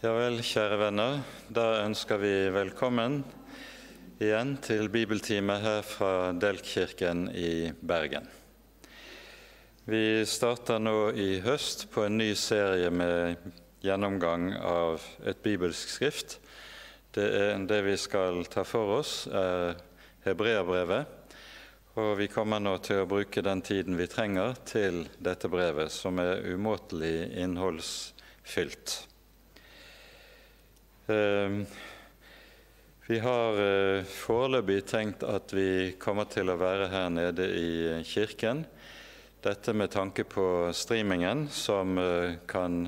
Ja vel, kjære venner. Da ønsker vi velkommen igjen til bibeltime her fra Delkkirken i Bergen. Vi starter nå i høst på en ny serie med gjennomgang av et bibelsk skrift. Det, er, det vi skal ta for oss, er Hebreabrevet. Og vi kommer nå til å bruke den tiden vi trenger til dette brevet, som er umåtelig innholdsfylt. Ehm, vi har eh, foreløpig tenkt at vi kommer til å være her nede i kirken. Dette med tanke på streamingen, som eh, kan,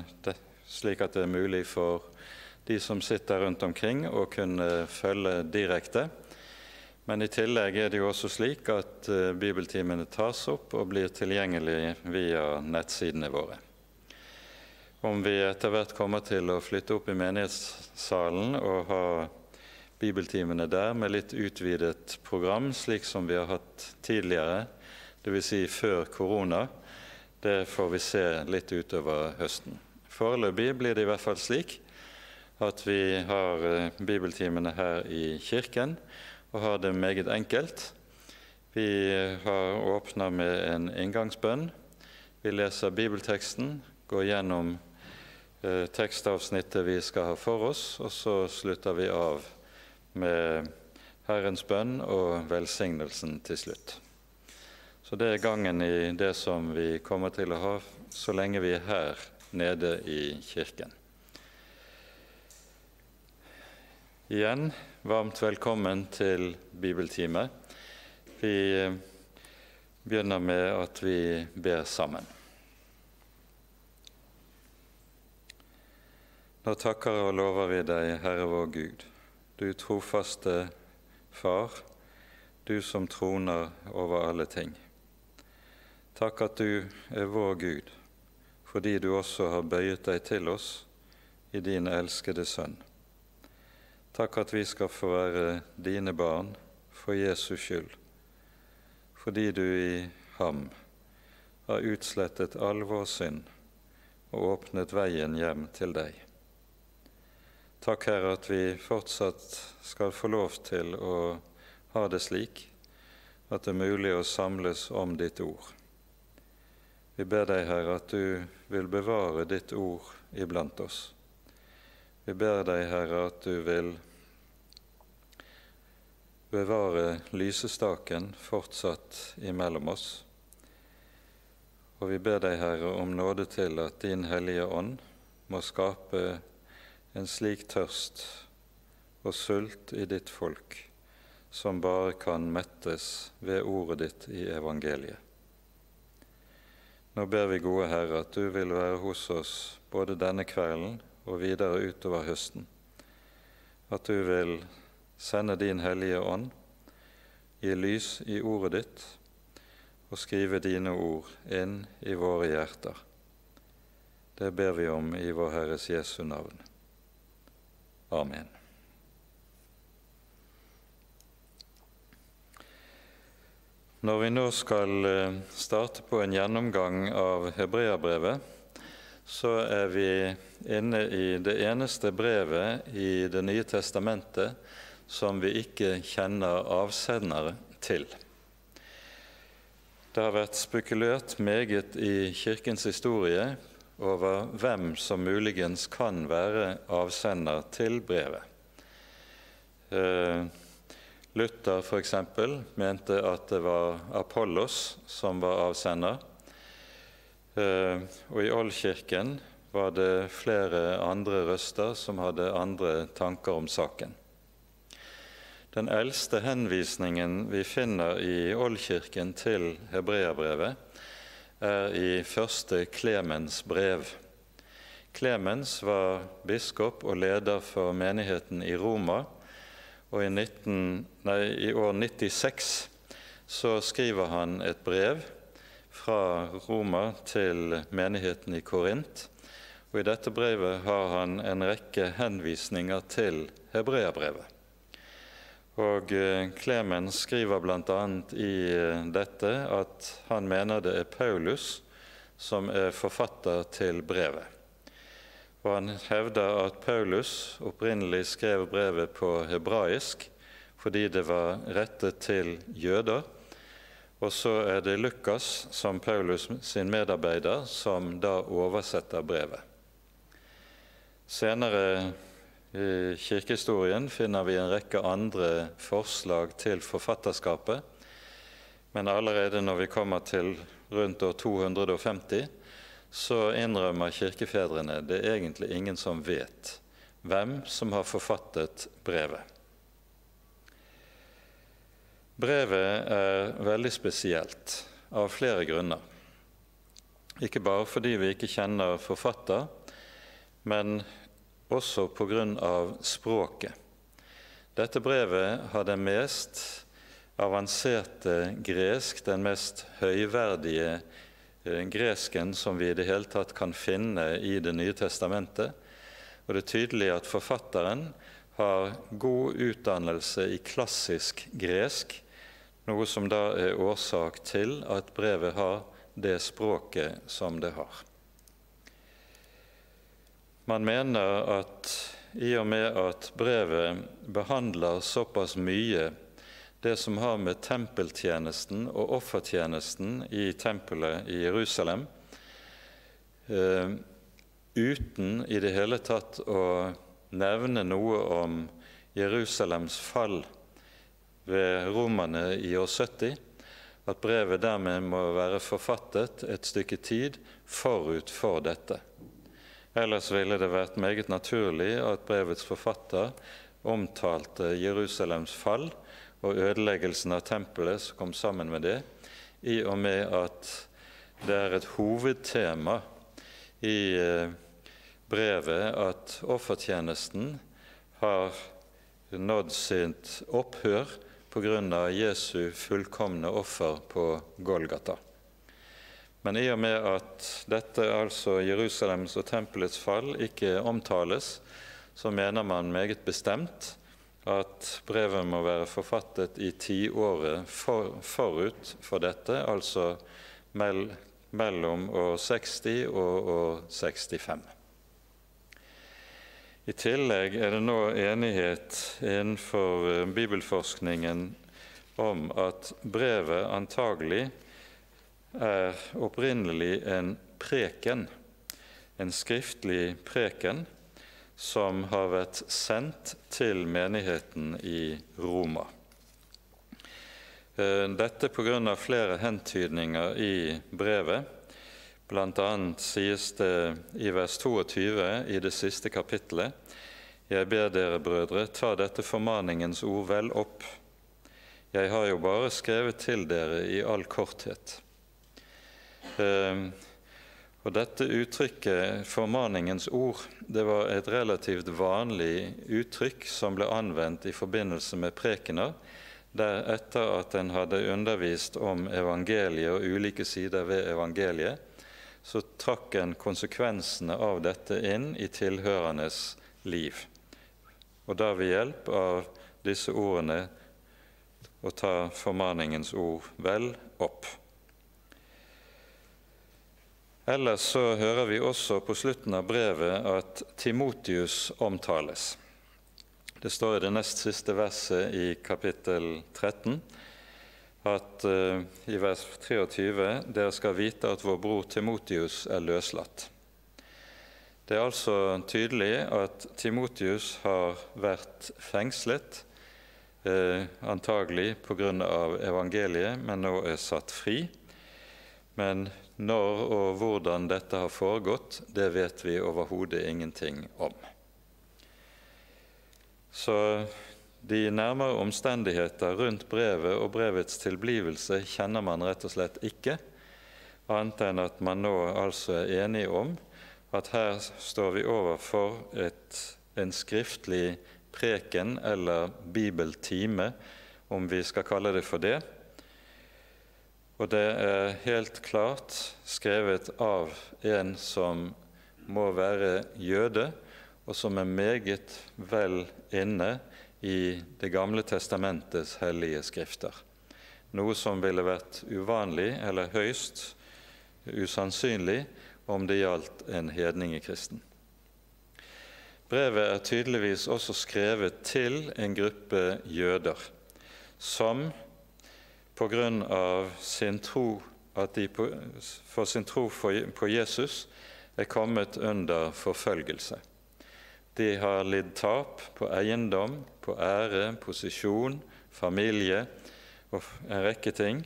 slik at det er mulig for de som sitter rundt omkring, å kunne følge direkte. Men i tillegg er det jo også slik at eh, bibeltimene tas opp og blir tilgjengelig via nettsidene våre. Om vi etter hvert kommer til å flytte opp i menighetssalen og ha bibeltimene der med litt utvidet program, slik som vi har hatt tidligere, dvs. Si før korona, det får vi se litt utover høsten. Foreløpig blir det i hvert fall slik at vi har eh, bibeltimene her i kirken og har det meget enkelt. Vi har åpna med en inngangsbønn. Vi leser bibelteksten, går gjennom tekstavsnittet vi skal ha for oss, og så slutter vi av med Herrens bønn og velsignelsen til slutt. Så det er gangen i det som vi kommer til å ha så lenge vi er her nede i kirken. Igjen varmt velkommen til bibeltime. Vi eh, begynner med at vi ber sammen. Nå takker og lover vi deg, Herre vår Gud, du trofaste Far, du som troner over alle ting. Takk at du er vår Gud, fordi du også har bøyet deg til oss i din elskede Sønn. Takk at vi skal få være dine barn for Jesus skyld, fordi du i ham har utslettet all vår synd og åpnet veien hjem til deg. Takk, Herre, at vi fortsatt skal få lov til å ha det slik at det er mulig å samles om ditt ord. Vi ber deg, Herre, at du vil bevare ditt ord iblant oss. Vi ber deg, Herre, at du vil bevare lysestaken fortsatt imellom oss. Og vi ber deg, Herre, om nåde til at Din Hellige Ånd må skape en slik tørst og sult i ditt folk som bare kan mettes ved ordet ditt i evangeliet. Nå ber vi, gode Herre, at du vil være hos oss både denne kvelden og videre utover høsten. At du vil sende din Hellige Ånd, gi lys i ordet ditt og skrive dine ord inn i våre hjerter. Det ber vi om i vår Herres Jesu navn. Amen. Når vi nå skal eh, starte på en gjennomgang av Hebreabrevet, så er vi inne i det eneste brevet i Det nye testamentet som vi ikke kjenner avsendere til. Det har vært spekulert meget i Kirkens historie over hvem som muligens kan være avsender til brevet. Eh, Luther f.eks. mente at det var Apollos som var avsender. Eh, og i Oldkirken var det flere andre røster som hadde andre tanker om saken. Den eldste henvisningen vi finner i Oldkirken til hebreerbrevet, er i første Klemens brev. Klemens var biskop og leder for menigheten i Roma, og i, 19, nei, i år 96 så skriver han et brev fra Roma til menigheten i Korint. Og I dette brevet har han en rekke henvisninger til hebreabrevet. Og Klemen eh, skriver bl.a. i eh, dette at han mener det er Paulus som er forfatter til brevet. Og han hevder at Paulus opprinnelig skrev brevet på hebraisk fordi det var rettet til jøder. Og så er det Lukas, som Paulus sin medarbeider, som da oversetter brevet. Senere i kirkehistorien finner vi en rekke andre forslag til forfatterskapet. Men allerede når vi kommer til rundt år 250, så innrømmer kirkefedrene det er egentlig ingen som vet hvem som har forfattet brevet. Brevet er veldig spesielt av flere grunner. Ikke bare fordi vi ikke kjenner forfatter, men også pga. språket. Dette brevet har den mest avanserte gresk, den mest høyverdige eh, gresken som vi i det hele tatt kan finne i Det nye testamentet. Og det er tydelig at forfatteren har god utdannelse i klassisk gresk, noe som da er årsak til at brevet har det språket som det har. Man mener at i og med at brevet behandler såpass mye det som har med tempeltjenesten og offertjenesten i tempelet i Jerusalem, eh, uten i det hele tatt å nevne noe om Jerusalems fall ved romerne i år 70, at brevet dermed må være forfattet et stykke tid forut for dette. Ellers ville det vært meget naturlig at brevets forfatter omtalte Jerusalems fall og ødeleggelsen av tempelet som kom sammen med det, i og med at det er et hovedtema i eh, brevet at offertjenesten har nådd sitt opphør pga. Jesu fullkomne offer på Golgata. Men i og med at dette, altså Jerusalems og tempelets fall, ikke omtales, så mener man meget bestemt at brevet må være forfattet i tiåret for, forut for dette, altså mellom år 60 og år 65. I tillegg er det nå enighet innenfor eh, bibelforskningen om at brevet antagelig er opprinnelig en preken, en skriftlig preken, som har vært sendt til menigheten i Roma. Eh, dette pga. flere hentydninger i brevet annet sies det i vers 22 i det siste kapittelet Jeg ber dere, brødre, ta dette formaningens ord vel opp. Jeg har jo bare skrevet til dere i all korthet. Ehm, og Dette uttrykket, formaningens ord, det var et relativt vanlig uttrykk som ble anvendt i forbindelse med prekener, der etter at en hadde undervist om evangeliet og ulike sider ved evangeliet, så trakk en konsekvensene av dette inn i tilhørendes liv. Og da ved hjelp av disse ordene å ta formaningens ord vel opp. Ellers så hører vi også på slutten av brevet at Timotius omtales. Det står i det nest siste verset i kapittel 13 at uh, i vers 23 dere skal vite at vår bror Timotius er løslatt. Det er altså tydelig at Timotius har vært fengslet, eh, antagelig pga. evangeliet, men nå er satt fri. Men når og hvordan dette har foregått, det vet vi overhodet ingenting om. Så de nærmere omstendigheter rundt brevet og brevets tilblivelse kjenner man rett og slett ikke, annet enn at man nå altså er enige om at her står vi overfor et, en skriftlig preken eller bibeltime, om vi skal kalle det for det. Og det er helt klart skrevet av en som må være jøde, og som er meget vel inne i Det gamle testamentets hellige skrifter. Noe som ville vært uvanlig eller høyst usannsynlig om det gjaldt en hedningekristen. Brevet er tydeligvis også skrevet til en gruppe jøder som på grunn av sin tro at de på, for sin tro på Jesus er kommet under forfølgelse. De har lidd tap på eiendom, på ære, posisjon, familie og en rekke ting.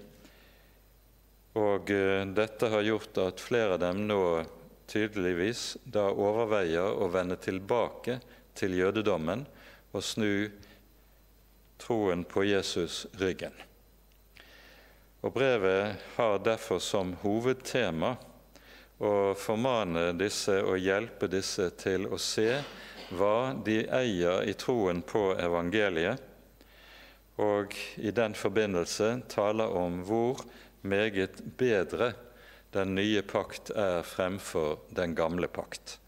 Og uh, dette har gjort at flere av dem nå tydeligvis da overveier å vende tilbake til jødedommen og snu troen på Jesus ryggen. Og Brevet har derfor som hovedtema å formane disse og hjelpe disse til å se hva de eier i troen på evangeliet, og i den forbindelse taler om hvor meget bedre den nye pakt er fremfor den gamle pakt.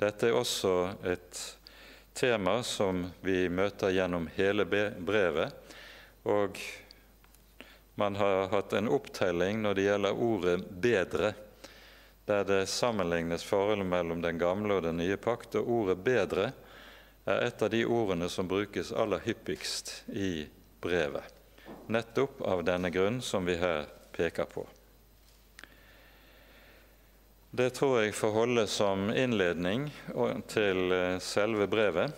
Dette er også et tema som vi møter gjennom hele brevet. Og man har hatt en opptelling når det gjelder ordet 'bedre', der det sammenlignes forholdet mellom den gamle og den nye pakt. Og ordet 'bedre' er et av de ordene som brukes aller hyppigst i brevet. Nettopp av denne grunn som vi her peker på. Det tror jeg får holde som innledning til eh, selve brevet.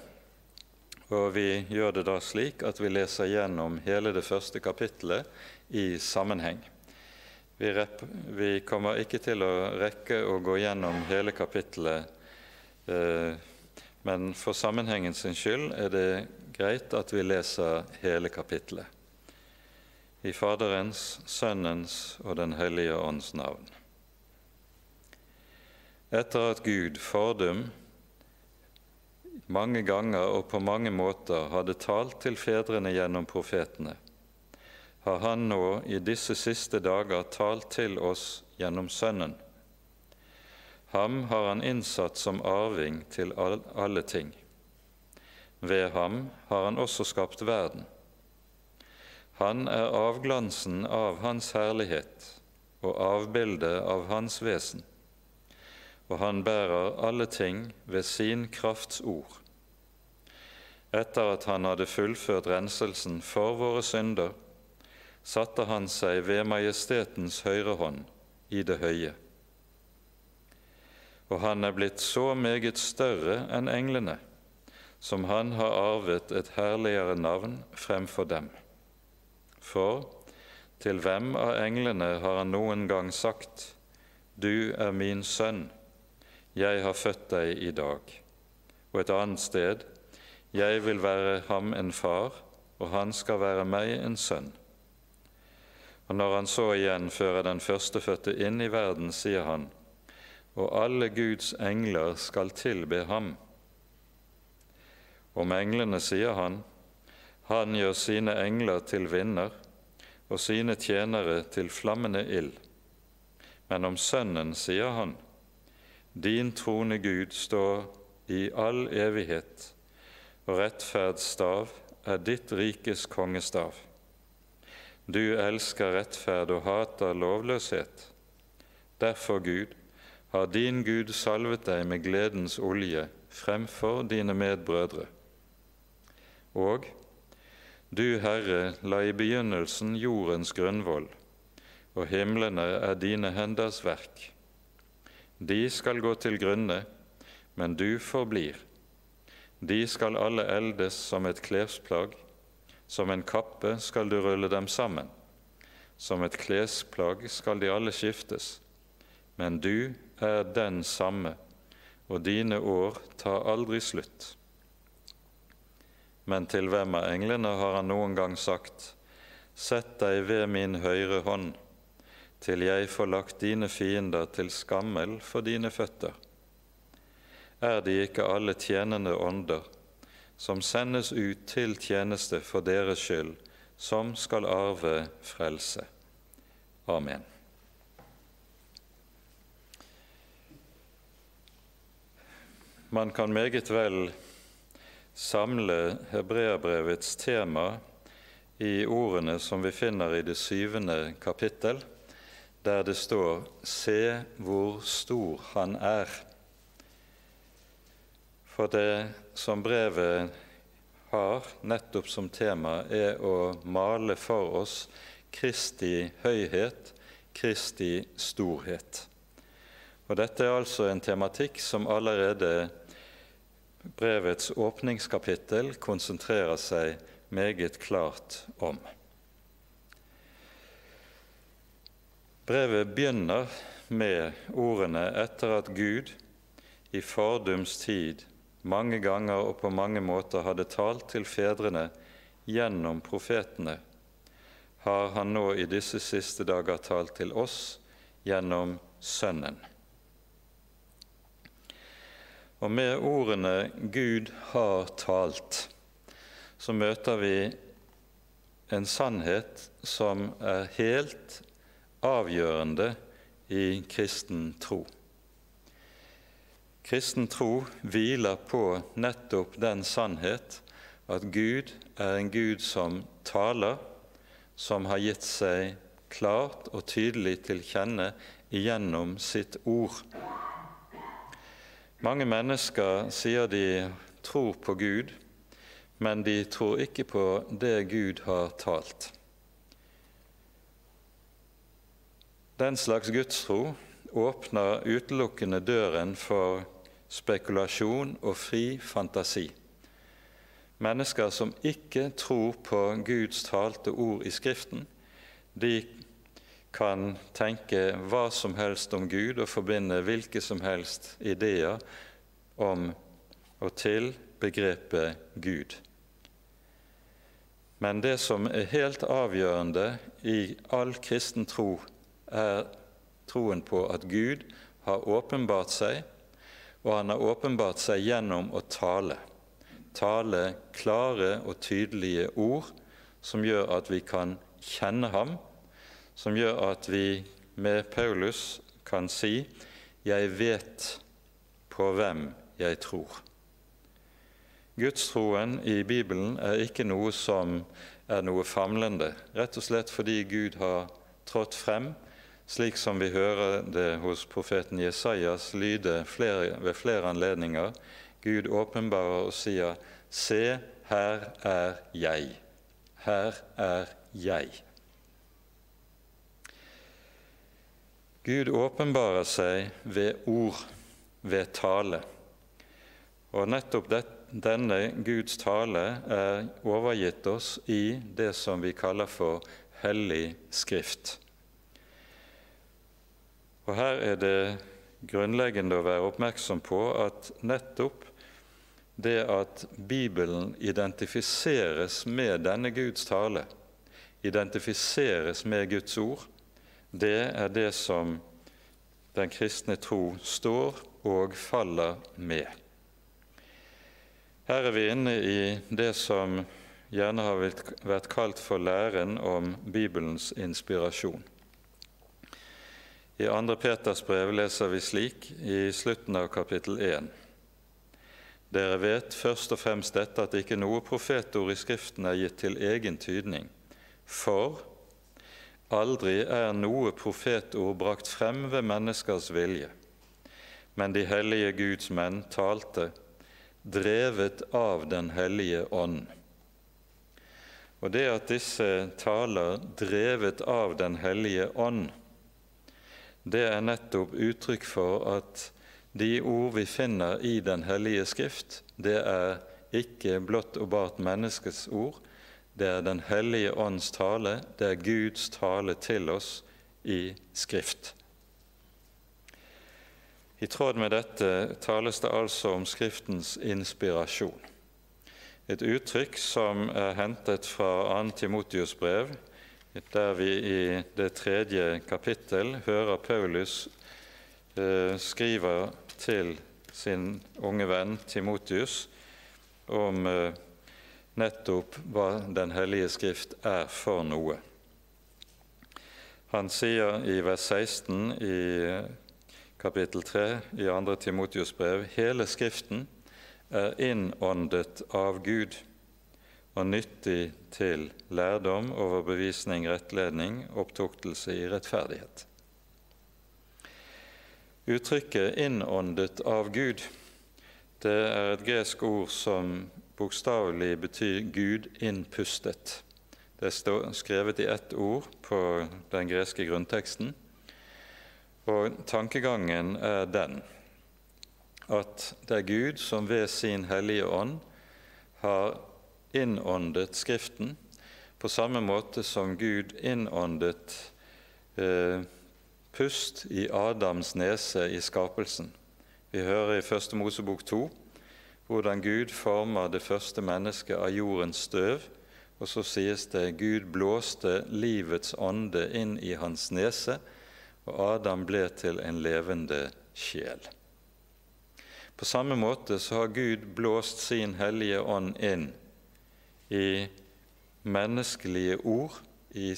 Og vi gjør det da slik at vi leser gjennom hele det første kapittelet i sammenheng. Vi, vi kommer ikke til å rekke å gå gjennom hele kapittelet, eh, men for sammenhengens skyld er det greit at vi leser hele kapittelet. I Faderens, Sønnens og Den hellige ånds navn etter at Gud fordum mange ganger og på mange måter hadde talt til fedrene gjennom profetene, har Han nå i disse siste dager talt til oss gjennom Sønnen. Ham har Han innsatt som arving til alle ting. Ved ham har Han også skapt verden. Han er avglansen av Hans herlighet og avbildet av Hans vesen og han bærer alle ting ved sin krafts ord. Etter at han hadde fullført renselsen for våre synder, satte han seg ved majestetens høyre hånd i det høye. Og han er blitt så meget større enn englene, som han har arvet et herligere navn fremfor dem. For til hvem av englene har han noen gang sagt, Du er min sønn, 'Jeg har født deg i dag', og et annet sted 'Jeg vil være ham en far, og han skal være meg en sønn'. Og når han så igjen fører den førstefødte inn i verden, sier han, 'Og alle Guds engler skal tilbe ham'. Om englene sier han, 'Han gjør sine engler til vinner' og sine tjenere til flammende ild'. Men om Sønnen sier han, din trone, Gud, står i all evighet, og rettferdsstav er ditt rikes kongestav. Du elsker rettferd og hater lovløshet. Derfor, Gud, har din Gud salvet deg med gledens olje fremfor dine medbrødre. Og du, Herre, la i begynnelsen jordens grunnvoll, og himlene er dine henders verk. De skal gå til grunne, men du forblir. De skal alle eldes som et klesplagg, som en kappe skal du rulle dem sammen. Som et klesplagg skal de alle skiftes, men du er den samme, og dine år tar aldri slutt. Men til hvem av englene har han noen gang sagt:" Sett deg ved min høyre hånd, til jeg får lagt dine fiender til skammel for dine føtter. Er de ikke alle tjenende ånder, som sendes ut til tjeneste for deres skyld, som skal arve frelse? Amen. Man kan meget vel samle hebreerbrevets tema i ordene som vi finner i det syvende kapittel, der det står 'Se hvor stor Han er'. For det som brevet har nettopp som tema, er å male for oss Kristi høyhet, Kristi storhet. Og Dette er altså en tematikk som allerede brevets åpningskapittel konsentrerer seg meget klart om. Brevet begynner med ordene etter at Gud i fordums tid mange ganger og på mange måter hadde talt til fedrene gjennom profetene, har han nå i disse siste dager talt til oss gjennom Sønnen. Og med ordene 'Gud har talt' så møter vi en sannhet som er helt avgjørende i kristen tro. Kristen tro hviler på nettopp den sannhet at Gud er en Gud som taler, som har gitt seg klart og tydelig til kjenne gjennom sitt ord. Mange mennesker sier de tror på Gud, men de tror ikke på det Gud har talt. Den slags gudstro åpner utelukkende døren for spekulasjon og fri fantasi. Mennesker som ikke tror på Guds talte ord i Skriften, de kan tenke hva som helst om Gud og forbinde hvilke som helst ideer om og til begrepet Gud. Men det som er helt avgjørende i all kristen tro, er troen på at Gud har åpenbart seg, og han har åpenbart seg gjennom å tale. Tale klare og tydelige ord som gjør at vi kan kjenne ham som gjør at vi med Paulus kan si 'Jeg vet på hvem jeg tror'. Gudstroen i Bibelen er ikke noe som er noe famlende, rett og slett fordi Gud har trådt frem, slik som vi hører det hos profeten Jesajas lyde flere, ved flere anledninger. Gud åpenbarer og sier, 'Se, her er jeg. Her er jeg.' Gud åpenbarer seg ved ord, ved tale. Og nettopp det, denne Guds tale er overgitt oss i det som vi kaller for Hellig Skrift. Og Her er det grunnleggende å være oppmerksom på at nettopp det at Bibelen identifiseres med denne Guds tale, identifiseres med Guds ord, det er det som den kristne tro står og faller med. Her er vi inne i det som gjerne har vært kalt for læren om Bibelens inspirasjon. I 2. Peters brev leser vi slik i slutten av kapittel 1. Dere vet først og fremst dette at ikke noe profetord i Skriften er gitt til egen tydning, for Aldri er noe profetord brakt frem ved menneskers vilje, men de hellige Guds menn talte, drevet av Den hellige ånd. Og det at disse taler drevet av Den hellige ånd, det er nettopp uttrykk for at de ord vi finner i Den hellige Skrift, det er ikke blott og bart menneskets ord, det er Den hellige ånds tale, det er Guds tale til oss i Skrift. I tråd med dette tales det altså om Skriftens inspirasjon. Et uttrykk som er hentet fra 2. Timotius brev, der vi i det tredje kapittel hører Paulus eh, skriver til sin unge venn Timotius om eh, nettopp hva Den hellige skrift er for noe. Han sier i vers 16 i kapittel 3 i 2. Timotius brev hele Skriften er innåndet av Gud og nyttig til lærdom, overbevisning, rettledning, opptuktelse i rettferdighet. Uttrykket 'innåndet av Gud' Det er et gresk ord som bokstavelig betyr 'Gud innpustet'. Det er skrevet i ett ord på den greske grunnteksten. Og tankegangen er den at det er Gud som ved sin hellige ånd har innåndet Skriften, på samme måte som Gud innåndet eh, pust i Adams nese i skapelsen. Vi hører i Første Mosebok 2 hvordan Gud former det første mennesket av jordens støv, og så sies det Gud blåste livets ånde inn i hans nese, og Adam ble til en levende sjel. På samme måte så har Gud blåst sin hellige ånd inn i menneskelige ord i,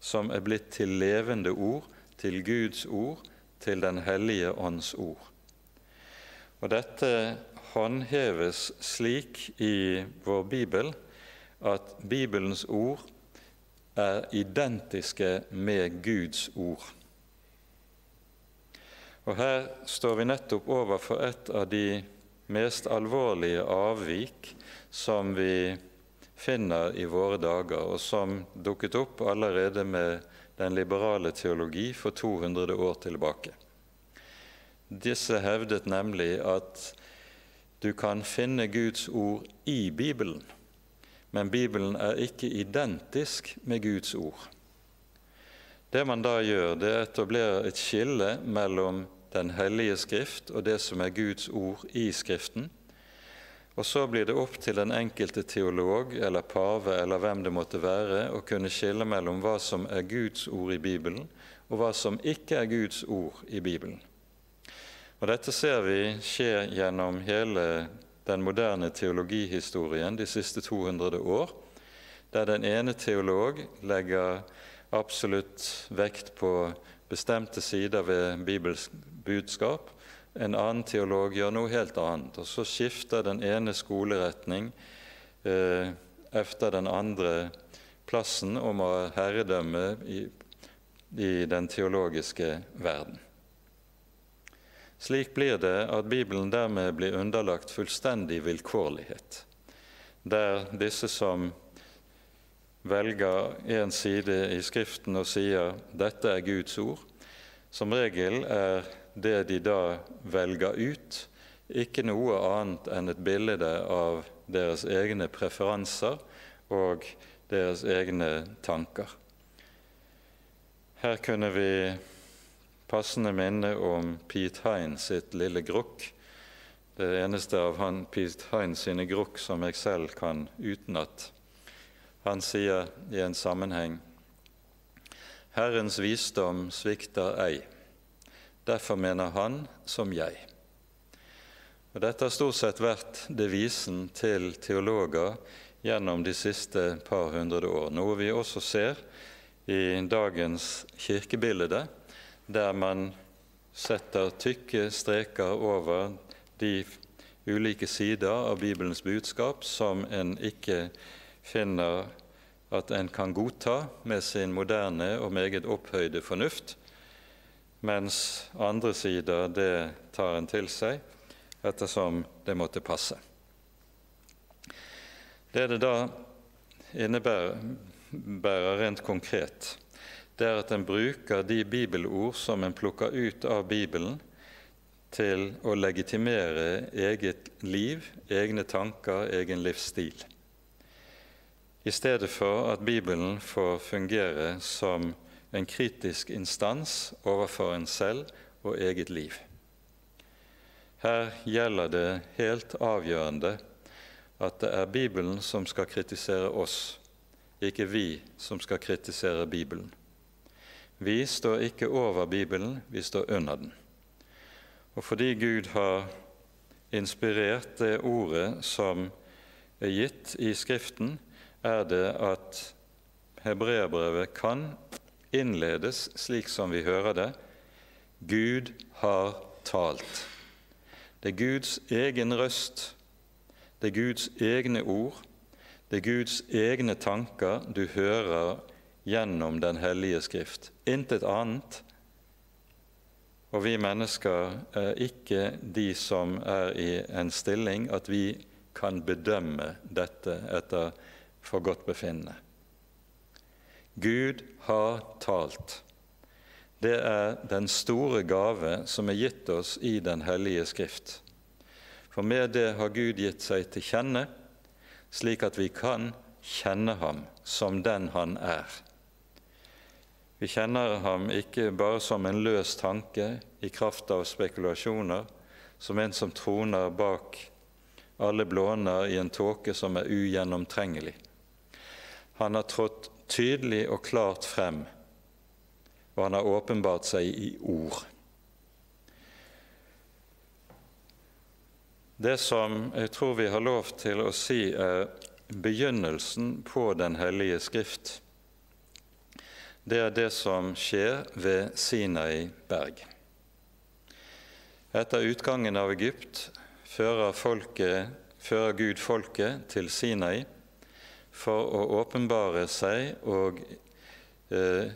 som er blitt til levende ord, til Guds ord, til Den hellige ånds ord. Og dette håndheves slik i vår bibel at Bibelens ord er identiske med Guds ord. Og Her står vi nettopp overfor et av de mest alvorlige avvik som vi finner i våre dager, og som dukket opp allerede med den liberale teologi for 200 år tilbake. Disse hevdet nemlig at du kan finne Guds ord i Bibelen, men Bibelen er ikke identisk med Guds ord. Det man da gjør, det er å etablere et skille mellom Den hellige skrift og det som er Guds ord i Skriften. Og så blir det opp til den enkelte teolog eller pave eller hvem det måtte være, å kunne skille mellom hva som er Guds ord i Bibelen, og hva som ikke er Guds ord i Bibelen. Og Dette ser vi skje gjennom hele den moderne teologihistorien de siste 200 år, der den ene teolog legger absolutt vekt på bestemte sider ved Bibels budskap. En annen teolog gjør noe helt annet. Og så skifter den ene skoleretning eh, efter den andre plassen om å herredømme i, i den teologiske verden. Slik blir det at Bibelen dermed blir underlagt fullstendig vilkårlighet, der disse som velger en side i Skriften og sier 'dette er Guds ord', som regel er det de da velger ut, ikke noe annet enn et bilde av deres egne preferanser og deres egne tanker. Her kunne vi passende minne om Pete Hines sitt lille grukk. Det eneste av han, Pete Hines sine grukk som jeg selv kan utenat. Han sier i en sammenheng Herrens visdom svikter ei. Derfor mener han som jeg. Og Dette har stort sett vært devisen til teologer gjennom de siste par hundre år, noe vi også ser i dagens kirkebilde, der man setter tykke streker over de ulike sider av Bibelens budskap som en ikke finner at en kan godta med sin moderne og meget opphøyde fornuft, mens andre sider det tar en til seg ettersom det måtte passe. Det det da innebærer rent konkret, det er at en bruker de bibelord som en plukker ut av Bibelen, til å legitimere eget liv, egne tanker, egen livsstil i stedet for at Bibelen får fungere som en kritisk instans overfor en selv og eget liv. Her gjelder det helt avgjørende at det er Bibelen som skal kritisere oss, ikke vi som skal kritisere Bibelen. Vi står ikke over Bibelen, vi står under den. Og fordi Gud har inspirert det ordet som er gitt i Skriften, er det at hebreerbrevet kan innledes slik som vi hører det Gud har talt. Det er Guds egen røst, det er Guds egne ord, det er Guds egne tanker du hører gjennom Den hellige skrift. Intet annet. Og vi mennesker er ikke de som er i en stilling at vi kan bedømme dette etter forgodtbefinnende. Gud har talt. Det er den store gave som er gitt oss i Den hellige Skrift. For med det har Gud gitt seg til kjenne, slik at vi kan kjenne ham som den han er. Vi kjenner ham ikke bare som en løs tanke i kraft av spekulasjoner, som en som troner bak alle blåner i en tåke som er ugjennomtrengelig. Han har trådt tydelig og klart frem, og han har åpenbart seg i ord. Det som jeg tror vi har lov til å si er begynnelsen på Den hellige Skrift, det er det som skjer ved Sinai berg. Etter utgangen av Egypt fører, folket, fører Gud folket til Sinai for å åpenbare seg og eh,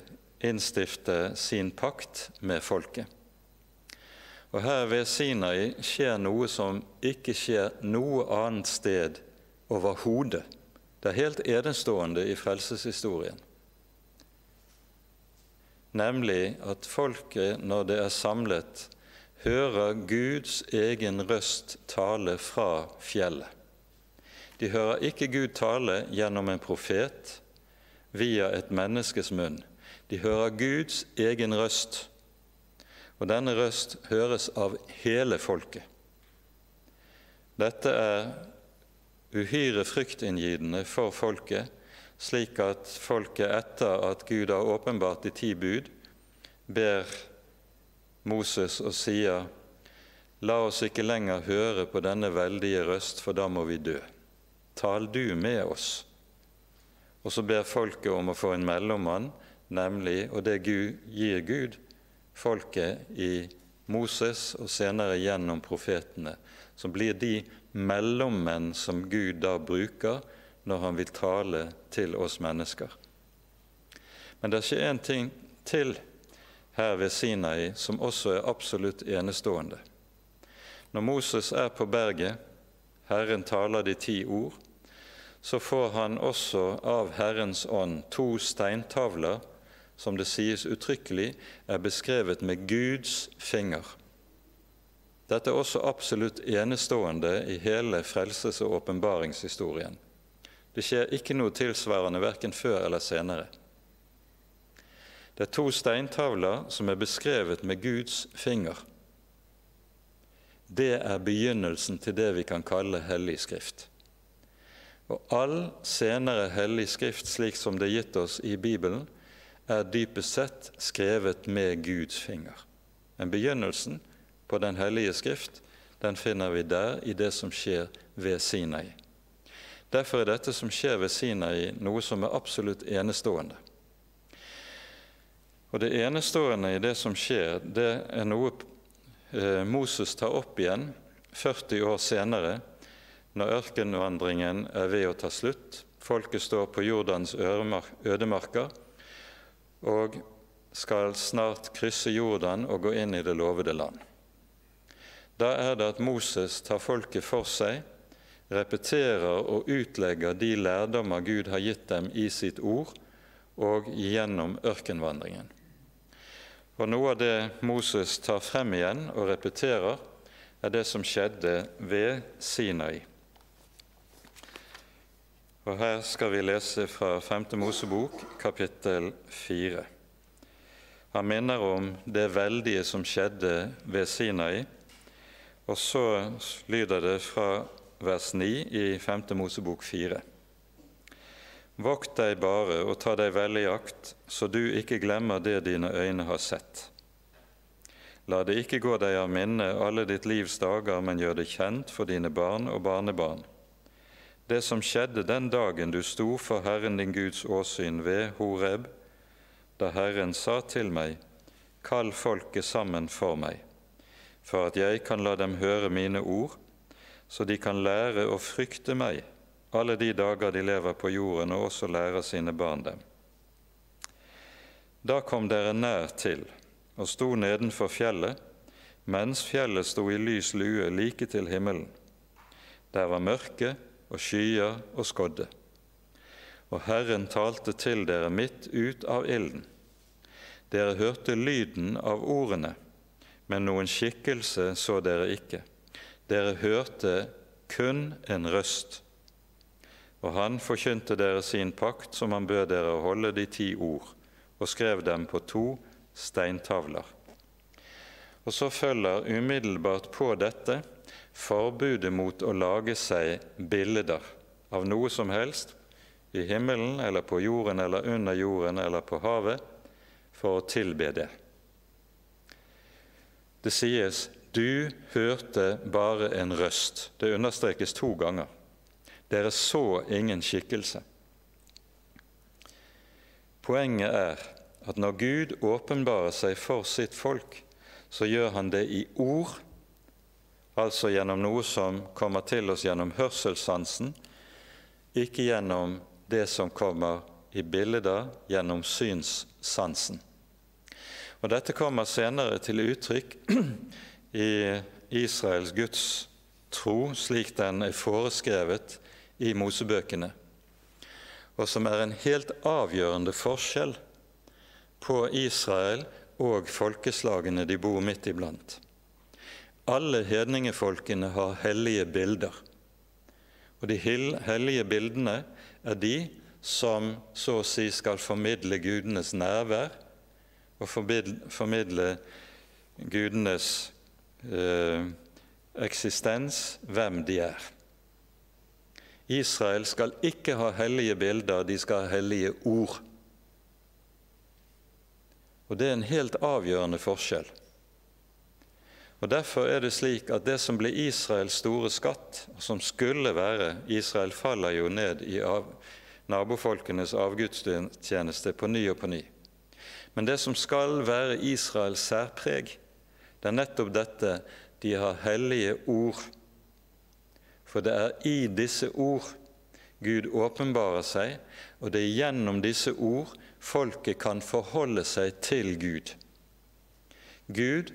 innstifte sin pakt med folket. Og Her ved Sinai skjer noe som ikke skjer noe annet sted overhodet. Det er helt enestående i frelseshistorien nemlig at folket, når det er samlet, hører Guds egen røst tale fra fjellet. De hører ikke Gud tale gjennom en profet via et menneskes munn. De hører Guds egen røst, og denne røst høres av hele folket. Dette er uhyre fryktinngytende for folket, slik at folket etter at Gud har åpenbart de ti bud, ber Moses og sier:" La oss ikke lenger høre på denne veldige røst, for da må vi dø. Tal du med oss. Og så ber folket om å få en mellommann, nemlig, og det Gud, gir Gud, folket i Moses og senere gjennom profetene, som blir de mellommenn som Gud da bruker når han vil tale til oss mennesker. Men det skjer en ting til her ved Sinai som også er absolutt enestående. Når Moses er på berget, Herren taler de ti ord, så får han også av Herrens ånd to steintavler som det sies uttrykkelig er beskrevet med Guds finger. Dette er også absolutt enestående i hele frelses- og åpenbaringshistorien. Det skjer ikke noe tilsvarende verken før eller senere. Det er to steintavler som er beskrevet med Guds finger. Det er begynnelsen til det vi kan kalle Hellig Skrift. Og all senere hellig skrift, slik som det er gitt oss i Bibelen, er dypest sett skrevet med Guds finger. Men begynnelsen på Den hellige skrift den finner vi der i det som skjer ved Sinai. Derfor er dette som skjer ved Sinai, noe som er absolutt enestående. Og Det enestående i det som skjer, det er noe Moses tar opp igjen 40 år senere, når ørkenvandringen er ved å ta slutt. Folket står på Jordans ødemarker og skal snart krysse Jordan og gå inn i det lovede land. Da er det at Moses tar folket for seg repeterer og utlegger de lærdommer Gud har gitt dem i sitt ord og gjennom ørkenvandringen. Og Noe av det Moses tar frem igjen og repeterer, er det som skjedde ved Sinai. Og Her skal vi lese fra 5. Mosebok, kapittel 4. Han minner om det veldige som skjedde ved Sinai, og så lyder det fra vers 9 i 5. Mosebok 4. Vokt deg bare og ta deg vel i akt, så du ikke glemmer det dine øyne har sett. La det ikke gå deg av minne alle ditt livs dager, men gjør det kjent for dine barn og barnebarn. Det som skjedde den dagen du sto for Herren din Guds åsyn ved Horeb, da Herren sa til meg, Kall folket sammen for meg, for at jeg kan la dem høre mine ord, så de kan lære å frykte meg alle de dager de lever på jorden, og også lære sine barn dem. Da kom dere nær til og sto nedenfor fjellet, mens fjellet sto i lys lue like til himmelen. Der var mørke og skyer og skodde. Og Herren talte til dere midt ut av ilden. Dere hørte lyden av ordene, men noen skikkelse så dere ikke. Dere hørte kun en røst. Og han forkynte dere sin pakt, som han bød dere å holde de ti ord, og skrev dem på to steintavler. Og så følger umiddelbart på dette forbudet mot å lage seg bilder av noe som helst i himmelen eller på jorden eller under jorden eller på havet for å tilbe det. Det sies 'du hørte bare en røst'. Det understrekes to ganger. Dere så ingen skikkelse. Poenget er at når Gud åpenbarer seg for sitt folk, så gjør han det i ord, altså gjennom noe som kommer til oss gjennom hørselssansen, ikke gjennom det som kommer i bilder gjennom synssansen. Og Dette kommer senere til uttrykk i Israels Guds tro, slik den er foreskrevet i Mosebøkene, og som er en helt avgjørende forskjell på Israel og folkeslagene de bor midt iblant. Alle hedningefolkene har hellige bilder. Og de hellige bildene er de som så å si skal formidle gudenes nærvær og formidle gudenes eh, eksistens, hvem de er. Israel skal ikke ha hellige bilder, de skal ha hellige ord. Og Det er en helt avgjørende forskjell. Og Derfor er det slik at det som ble Israels store skatt, som skulle være Israel faller jo ned i av, nabofolkenes avgudstjeneste på ny og på ny. Men det som skal være Israels særpreg, det er nettopp dette de har hellige ord. For det er i disse ord Gud åpenbarer seg, og det er gjennom disse ord folket kan forholde seg til Gud. Gud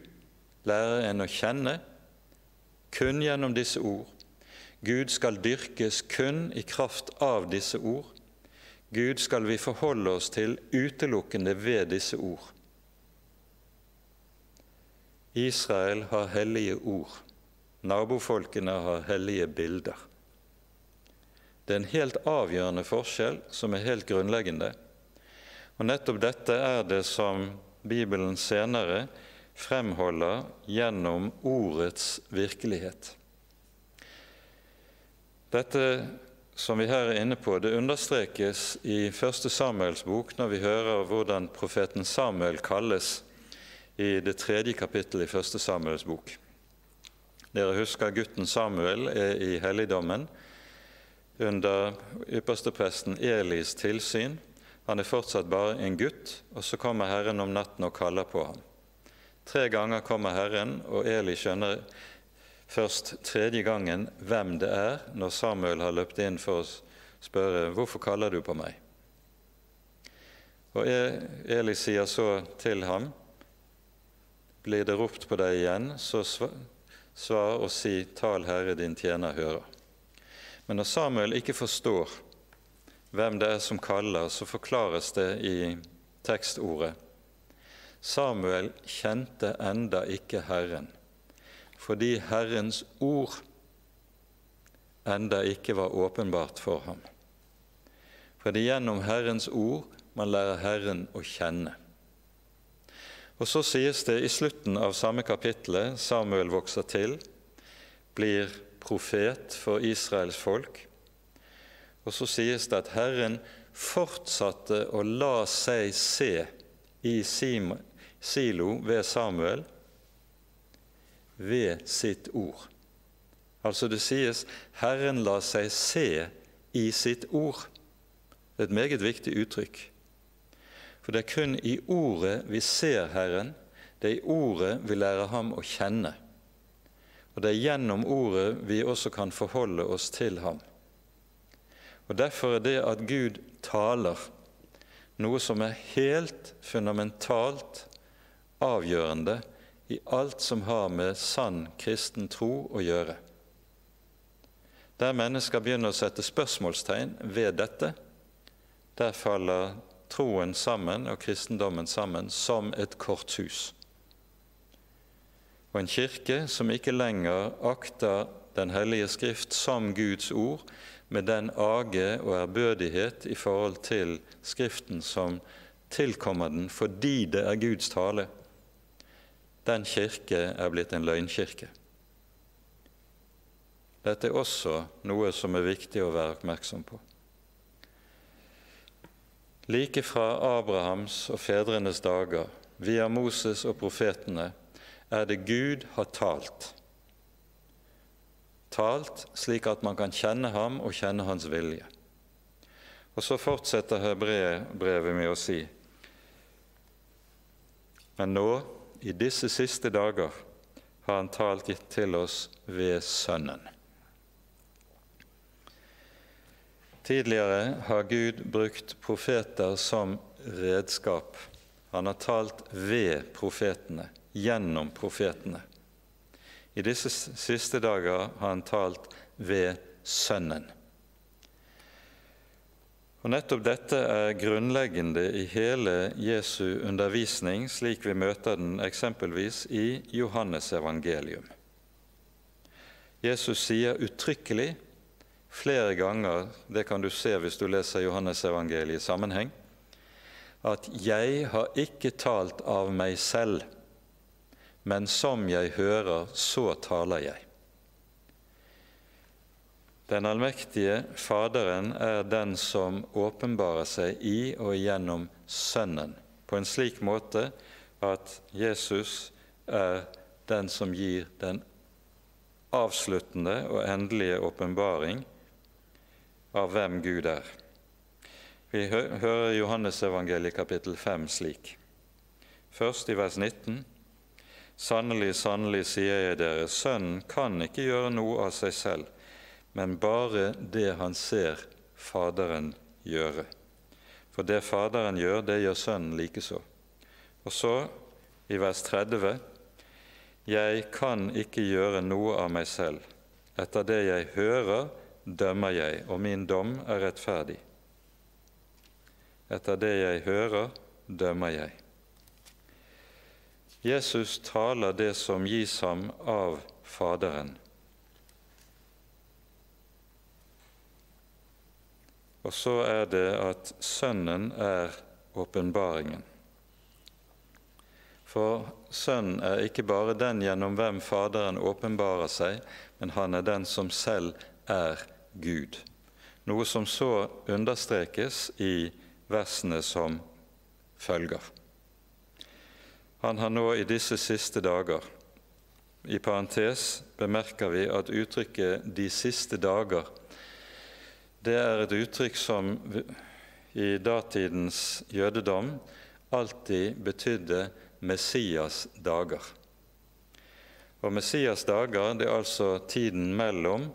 lærer en å kjenne kun gjennom disse ord. Gud skal dyrkes kun i kraft av disse ord. Gud skal vi forholde oss til utelukkende ved disse ord. Israel har hellige ord. Nabofolkene har hellige bilder. Det er en helt avgjørende forskjell som er helt grunnleggende. Og Nettopp dette er det som Bibelen senere fremholder gjennom ordets virkelighet. Dette som vi her er inne på, det understrekes i 1. Samuels bok når vi hører hvordan profeten Samuel kalles i det tredje kapittelet i 1. Samuels bok. Dere husker gutten Samuel er i helligdommen under ypperstepresten Elis tilsyn. Han er fortsatt bare en gutt, og så kommer Herren om natten og kaller på ham. Tre ganger kommer Herren, og Eli skjønner først tredje gangen hvem det er, når Samuel har løpt inn for å spørre 'Hvorfor kaller du på meg?' Og e- Eli sier så til ham, 'Blir det ropt på deg igjen, så svar og si:" 'Tal, Herre, din tjener hører'. Men når Samuel ikke forstår hvem det er som kaller, så forklares det i tekstordet. Samuel kjente enda ikke Herren, fordi Herrens ord enda ikke var åpenbart for ham. For det er gjennom Herrens ord man lærer Herren å kjenne. Og så sies det i slutten av samme kapittel Samuel vokser til, blir profet for Israels folk. Og så sies det at Herren fortsatte å la seg se i Silo ved Samuel ved sitt ord. Altså det sies Herren la seg se i sitt ord. Et meget viktig uttrykk. For det er kun i ordet vi ser Herren, det er i ordet vi lærer ham å kjenne. Og det er gjennom ordet vi også kan forholde oss til ham. Og Derfor er det at Gud taler, noe som er helt fundamentalt avgjørende i alt som har med sann kristen tro å gjøre. Der mennesker begynner å sette spørsmålstegn ved dette, der faller troen sammen og kristendommen sammen som et korthus. Og en kirke som ikke lenger akter Den hellige skrift som Guds ord, med den age og ærbødighet i forhold til Skriften som tilkommer den fordi det er Guds tale, den kirke er blitt en løgnkirke. Dette er også noe som er viktig å være oppmerksom på. Like fra Abrahams og fedrenes dager, via Moses og profetene, er det Gud har talt. Talt slik at man kan kjenne ham og kjenne hans vilje. Og så fortsetter hebreerbrevet med å si Men nå, i disse siste dager, har han talt til oss ved Sønnen. Tidligere har Gud brukt profeter som redskap. Han har talt ved profetene, gjennom profetene. I disse siste dager har han talt ved Sønnen. Og Nettopp dette er grunnleggende i hele Jesu undervisning, slik vi møter den eksempelvis i Johannes evangelium. Jesus sier uttrykkelig flere ganger, det kan du se hvis du leser Johannesevangeliet i sammenheng, at 'jeg har ikke talt av meg selv', men som jeg hører, så taler jeg. Den allmektige Faderen er den som åpenbarer seg i og gjennom Sønnen, på en slik måte at Jesus er den som gir den avsluttende og endelige åpenbaring av hvem Gud er. Vi hører Johannesevangeliet kapittel 5 slik. Først i vers 19. Sannelig, sannelig, sier jeg dere, Sønnen kan ikke gjøre noe av seg selv men bare det han ser Faderen gjøre. For det Faderen gjør, det gjør Sønnen likeså. Og så, i vers 30, Jeg kan ikke gjøre noe av meg selv. Etter det jeg hører, dømmer jeg, og min dom er rettferdig. Etter det jeg hører, dømmer jeg. Jesus taler det som gis ham av Faderen. Og så er det at Sønnen er åpenbaringen. For Sønnen er ikke bare den gjennom hvem Faderen åpenbarer seg, men han er den som selv er Gud. Noe som så understrekes i versene som følger. Han har nå i disse siste dager I parentes bemerker vi at uttrykket 'de siste dager' det er et uttrykk som i datidens jødedom alltid betydde Messias dager. Og Messias dager det er altså tiden mellom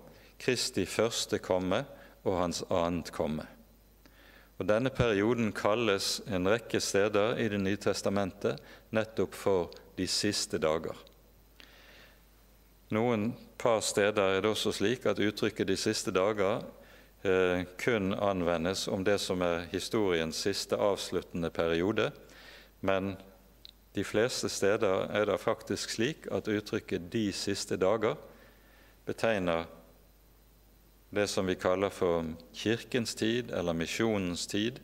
Kristi første komme og hans annet komme. Og Denne perioden kalles en rekke steder i Det nye testamentet nettopp for de siste dager. Noen par steder er det også slik at uttrykket 'de siste dager' Eh, kun anvendes om det som er historiens siste avsluttende periode, men de fleste steder er det faktisk slik at uttrykket 'de siste dager' betegner det som vi kaller for kirkens tid eller misjonens tid,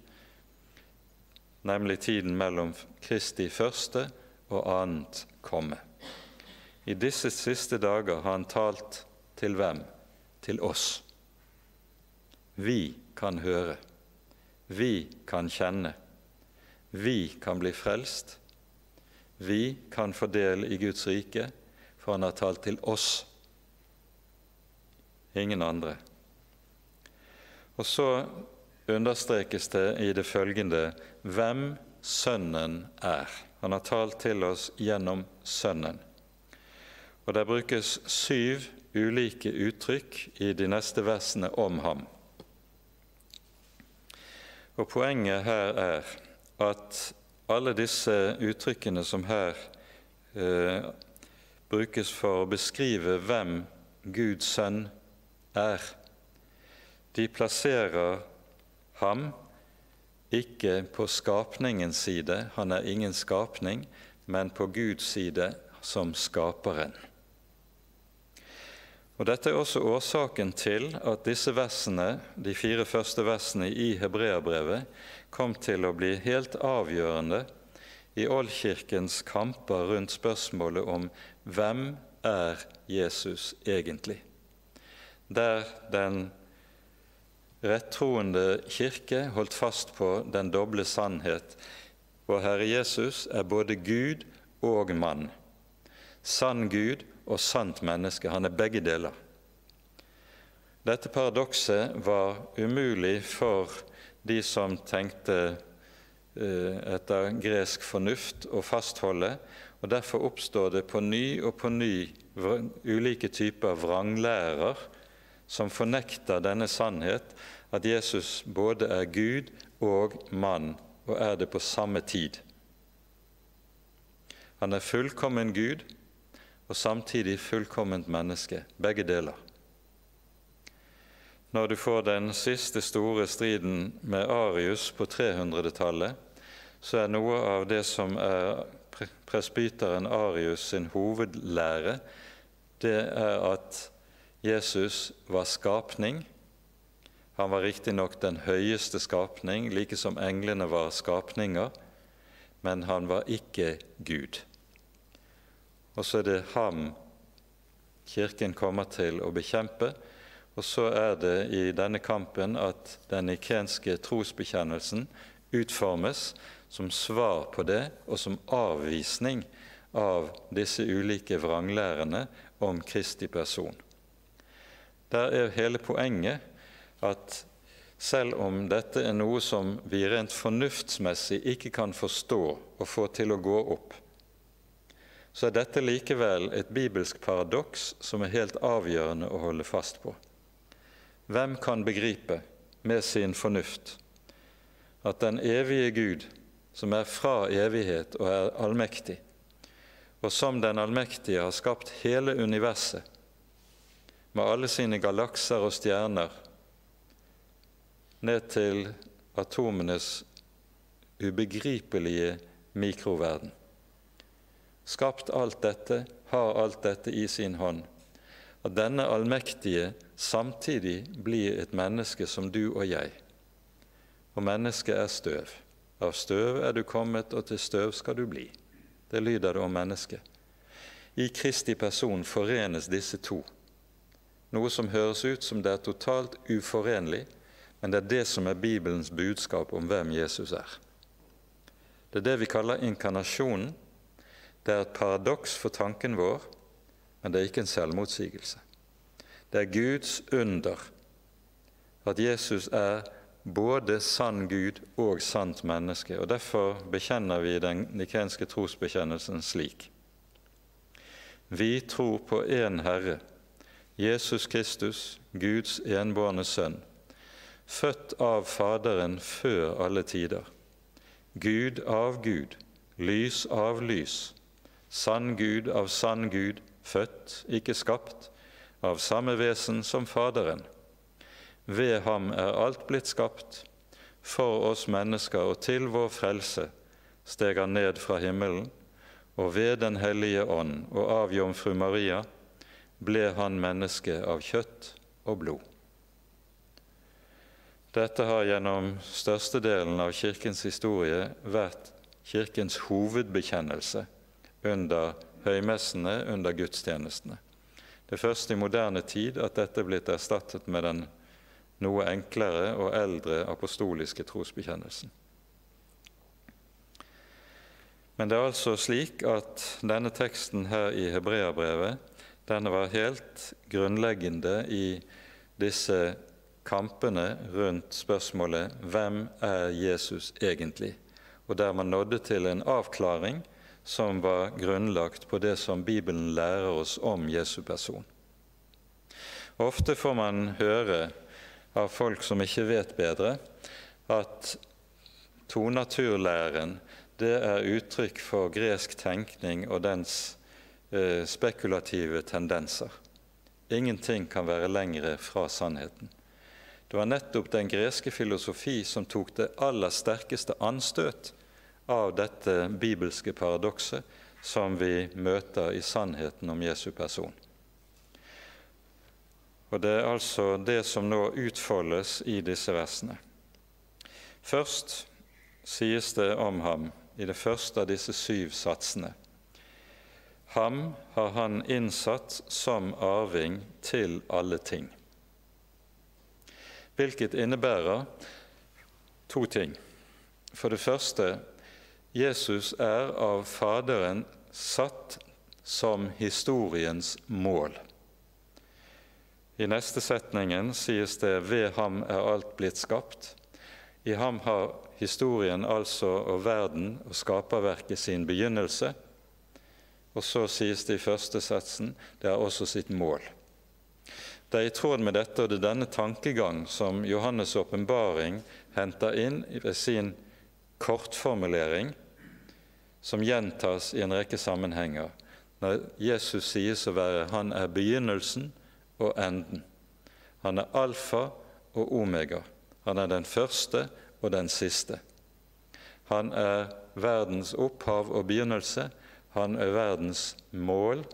nemlig tiden mellom Kristi første og annet komme. I disse siste dager har han talt til hvem? Til oss. Vi kan høre. Vi kan kjenne. Vi kan bli frelst. Vi kan få del i Guds rike, for Han har talt til oss, ingen andre. Og så understrekes det i det følgende hvem Sønnen er. Han har talt til oss gjennom Sønnen. Og Det brukes syv ulike uttrykk i de neste versene om ham. Og Poenget her er at alle disse uttrykkene som her eh, brukes for å beskrive hvem Guds sønn er, de plasserer ham ikke på skapningens side, han er ingen skapning, men på Guds side som skaperen. Og Dette er også årsaken til at disse versene, de fire første versene i Hebreabrevet kom til å bli helt avgjørende i oldkirkens kamper rundt spørsmålet om hvem er Jesus egentlig? Der den rettroende kirke holdt fast på den doble sannhet. Vår Herre Jesus er både Gud og mann. Sann Gud og sant menneske. Han er begge deler. Dette paradokset var umulig for de som tenkte eh, etter gresk fornuft å fastholde, og derfor oppstår det på ny og på ny ulike typer vranglærer som fornekter denne sannhet, at Jesus både er Gud og mann, og er det på samme tid. Han er fullkommen Gud og samtidig fullkomment menneske, begge deler. Når du får den siste store striden med Arius på 300-tallet, så er noe av det som er presbyteren Arius sin hovedlære, det er at Jesus var skapning. Han var riktignok den høyeste skapning, like som englene var skapninger, men han var ikke Gud. Og så er det ham Kirken kommer til å bekjempe. Og så er det i denne kampen at den ikenske trosbekjennelsen utformes som svar på det, og som avvisning av disse ulike vranglærene om Kristi person. Der er hele poenget at selv om dette er noe som vi rent fornuftsmessig ikke kan forstå og få til å gå opp, så er dette likevel et bibelsk paradoks som er helt avgjørende å holde fast på. Hvem kan begripe med sin fornuft at den evige Gud, som er fra evighet og er allmektig, og som den allmektige har skapt hele universet, med alle sine galakser og stjerner ned til atomenes ubegripelige mikroverden. Skapt alt dette, har alt dette i sin hånd. At denne allmektige samtidig blir et menneske som du og jeg. Og mennesket er støv. Av støv er du kommet, og til støv skal du bli. Det lyder det om mennesket. I Kristi person forenes disse to noe som høres ut som det er totalt uforenlig, men det er det som er Bibelens budskap om hvem Jesus er. Det er det vi kaller inkarnasjonen. Det er et paradoks for tanken vår, men det er ikke en selvmotsigelse. Det er Guds under at Jesus er både sann Gud og sant menneske. og Derfor bekjenner vi den nikenske trosbekjennelsen slik. Vi tror på én Herre, Jesus Kristus, Guds enbårne sønn, født av Faderen før alle tider, Gud av Gud, lys av lys, sann Gud av sann Gud, født, ikke skapt, av samme vesen som Faderen. Ved ham er alt blitt skapt, for oss mennesker og til vår frelse steg han ned fra himmelen, og ved Den hellige ånd og av Jomfru Maria ble han menneske av kjøtt og blod. Dette har gjennom størstedelen av Kirkens historie vært Kirkens hovedbekjennelse under høymessene, under gudstjenestene. Det er først i moderne tid at dette er blitt erstattet med den noe enklere og eldre apostoliske trosbekjennelsen. Men det er altså slik at denne teksten her i Hebreabrevet den var helt grunnleggende i disse kampene rundt spørsmålet 'Hvem er Jesus egentlig?' og der man nådde til en avklaring som var grunnlagt på det som Bibelen lærer oss om Jesu person. Ofte får man høre av folk som ikke vet bedre, at tonaturlæren det er uttrykk for gresk tenkning og dens eh, spekulative tendenser. Ingenting kan være lengre fra sannheten. Det var nettopp den greske filosofi som tok det aller sterkeste anstøt av dette bibelske paradokset som vi møter i sannheten om Jesu person. Og Det er altså det som nå utfoldes i disse versene. Først sies det om ham i det første av disse syv satsene. Ham har han innsatt som arving til alle ting. Hvilket innebærer to ting. For det første Jesus er av Faderen satt som historiens mål. I neste setningen sies det 'ved ham er alt blitt skapt'. I ham har historien altså og verden og skaperverket sin begynnelse. Og så sies det i første satsen det er også sitt mål. Det er i tråd med dette og det er denne tankegang som Johannes' åpenbaring henter inn ved sin kortformulering, som gjentas i en rekke sammenhenger, når Jesus sies å være 'Han er begynnelsen og enden'. Han er alfa og omega. Han er den første og den siste. Han er verdens opphav og begynnelse. Han er verdens mål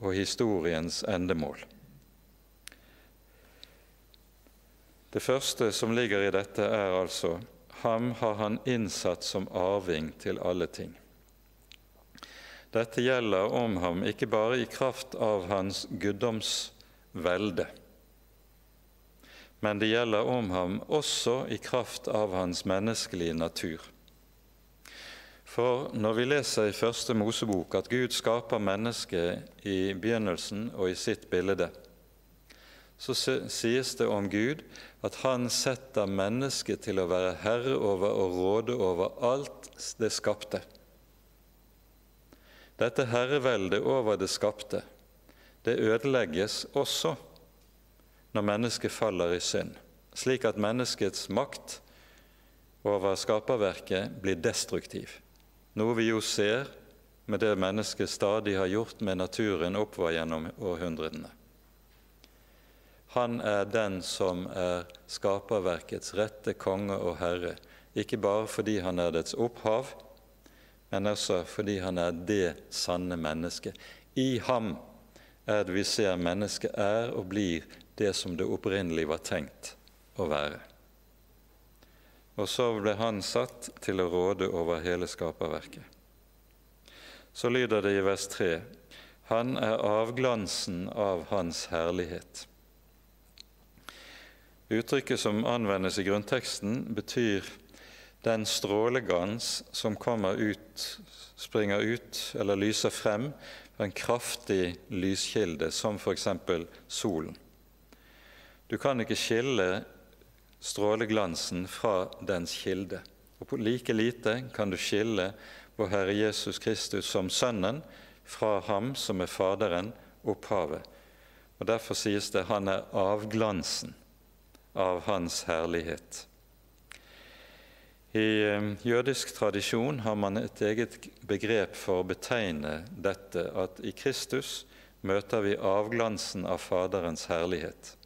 og historiens endemål. Det første som ligger i dette, er altså ham har han innsatt som arving til alle ting. Dette gjelder om ham ikke bare i kraft av hans guddomsvelde, men det gjelder om ham også i kraft av hans menneskelige natur. For når vi leser i Første Mosebok at Gud skaper mennesket i begynnelsen og i sitt bilde, så sies det om Gud at han setter mennesket til å være herre over og råde over alt det skapte. Dette herreveldet over det skapte, det ødelegges også når mennesket faller i synd, slik at menneskets makt over skaperverket blir destruktiv noe vi jo ser med det mennesket stadig har gjort med naturen oppover gjennom århundrene. Han er den som er skaperverkets rette konge og herre, ikke bare fordi han er dets opphav, men også fordi han er det sanne mennesket. I ham er det vi ser mennesket er og blir det som det opprinnelig var tenkt å være. Og så ble han satt til å råde over hele skaperverket. Så lyder det i vers 3.: Han er avglansen av Hans herlighet. Uttrykket som anvendes i grunnteksten, betyr den strålegans som kommer ut, springer ut eller lyser frem fra en kraftig lyskilde, som f.eks. solen. Du kan ikke skille stråleglansen fra dens kilde. Og på like lite kan du skille vår Herre Jesus Kristus som Sønnen fra ham som er Faderen, opphavet. Og Derfor sies det han er avglansen av Hans herlighet. I eh, jødisk tradisjon har man et eget begrep for å betegne dette, at i Kristus møter vi avglansen av Faderens herlighet.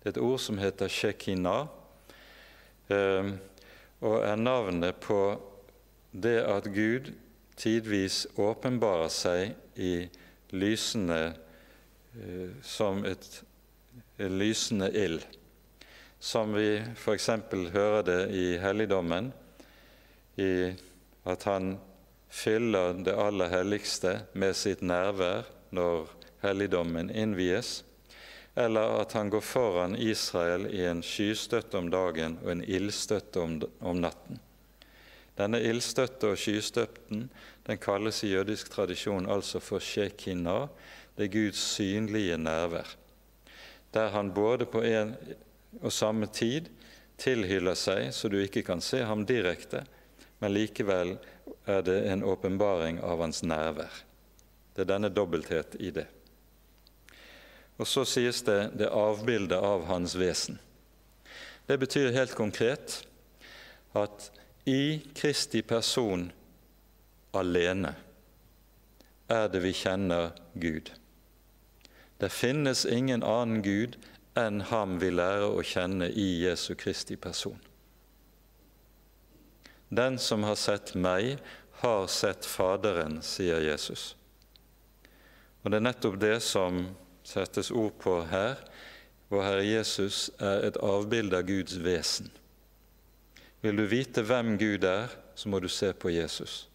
Det er et ord som heter shekinah, og er navnet på det at Gud tidvis åpenbarer seg i lysende eh, som et lysende ild, som vi f.eks. hører det i helligdommen, i at han fyller det aller helligste med sitt nærvær når helligdommen innvies eller at han går foran Israel i en skystøtte om dagen og en ildstøtte om, om natten. Denne ildstøtte og skystøtten den kalles i jødisk tradisjon altså for shekinah, det er Guds synlige nærvær, der han både på en og samme tid tilhyller seg så du ikke kan se ham direkte, men likevel er det en åpenbaring av hans nærvær. Det er denne dobbelthet i det. Og så sies det det avbildet av hans vesen. Det betyr helt konkret at i Kristi person alene er det vi kjenner Gud. Det finnes ingen annen Gud enn ham vi lærer å kjenne i Jesu Kristi person. Den som har sett meg, har sett Faderen, sier Jesus. Og Det er nettopp det som settes ord på her. Vår Herre Jesus er et avbilde av Guds vesen. Vil du vite hvem Gud er, så må du se på Jesus.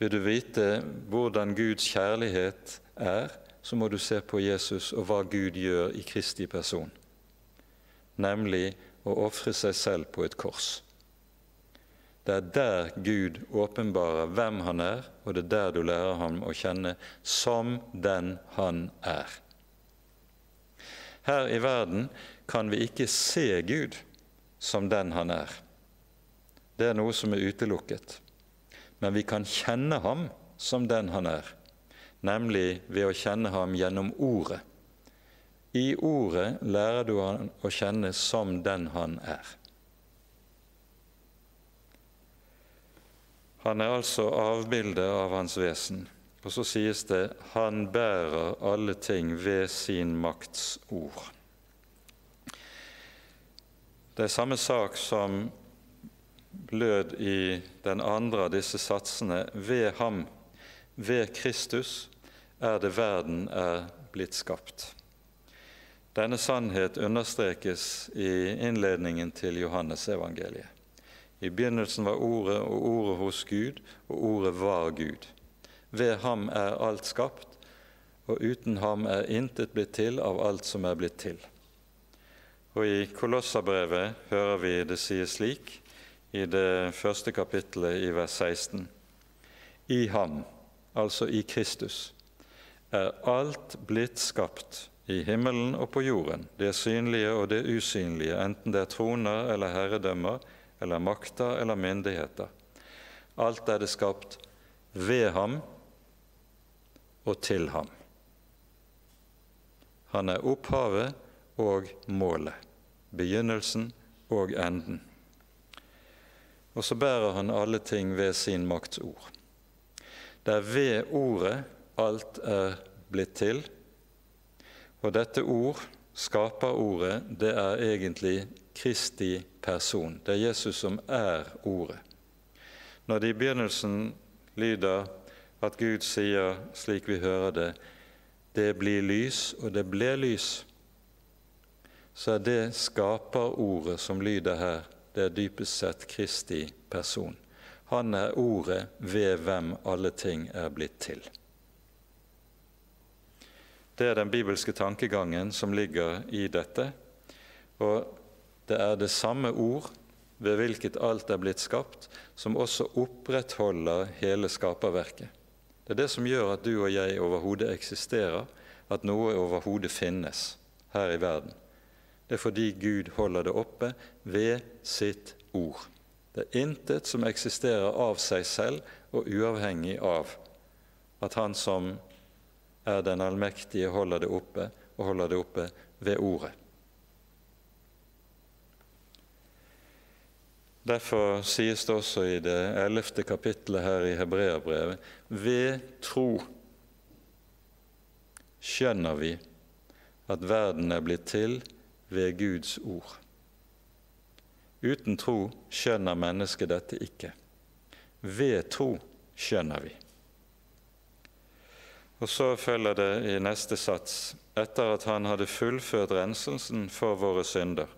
Vil du vite hvordan Guds kjærlighet er, så må du se på Jesus og hva Gud gjør i Kristi person, nemlig å ofre seg selv på et kors. Det er der Gud åpenbarer hvem han er, og det er der du lærer ham å kjenne som den han er. Her i verden kan vi ikke se Gud som den han er. Det er noe som er utelukket. Men vi kan kjenne ham som den han er, nemlig ved å kjenne ham gjennom Ordet. I Ordet lærer du han å kjenne som den han er. Han er altså avbildet av hans vesen. Og så sies det 'Han bærer alle ting ved sin makts ord'. Det er samme sak som lød i den andre av disse satsene. Ved ham, ved Kristus, er det verden er blitt skapt. Denne sannhet understrekes i innledningen til Johannes-evangeliet. I begynnelsen var Ordet, og Ordet hos Gud, og Ordet var Gud. Ved ham er alt skapt, og uten ham er intet blitt til av alt som er blitt til. Og I Kolossabrevet hører vi det sies slik i det første kapittelet i vers 16. I ham, altså i Kristus, er alt blitt skapt i himmelen og på jorden, det synlige og det usynlige, enten det er troner eller herredømmer, eller makter eller myndigheter. Alt er det skapt ved ham og til ham. Han er opphavet og målet, begynnelsen og enden. Og så bærer han alle ting ved sin makts ord. Det er ved ordet alt er blitt til. Og dette ord, skaperordet, det er egentlig Kristi person. Det er Jesus som er Ordet. Når det i begynnelsen lyder at Gud sier, slik vi hører det, det blir lys, og det ble lys, så er det skaperordet som lyder her, det er dypest sett Kristi person. Han er ordet ved hvem alle ting er blitt til. Det er den bibelske tankegangen som ligger i dette. Og det er det samme ord ved hvilket alt er blitt skapt, som også opprettholder hele skaperverket. Det er det som gjør at du og jeg overhodet eksisterer, at noe overhodet finnes her i verden. Det er fordi Gud holder det oppe ved sitt ord. Det er intet som eksisterer av seg selv og uavhengig av at Han som er den allmektige, holder det oppe, og holder det oppe ved ordet. Derfor sies det også i det ellevte kapittelet her i Hebreabrevet ved tro skjønner vi at verden er blitt til ved Guds ord. Uten tro skjønner mennesket dette ikke. Ved tro skjønner vi. Og så følger det i neste sats etter at han hadde fullført renselsen for våre synder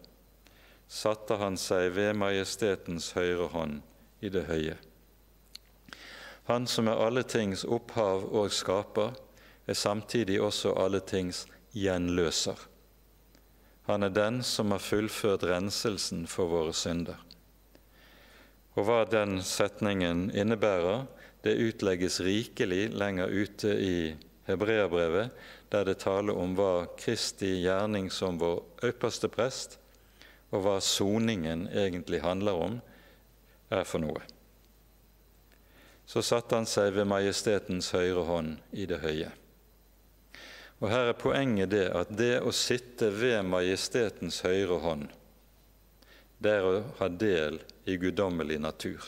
satte han seg ved majestetens høyre hånd i det høye. Han som er alle tings opphav og skaper, er samtidig også alle tings gjenløser. Han er den som har fullført renselsen for våre synder. Og hva den setningen innebærer, det utlegges rikelig lenger ute i Hebreabrevet, der det taler om hva Kristi gjerning som vår øverste prest og hva soningen egentlig handler om, er for noe. Så satte han seg ved majestetens høyre hånd i det høye. Og Her er poenget det at det å sitte ved majestetens høyre hånd, det er å ha del i guddommelig natur.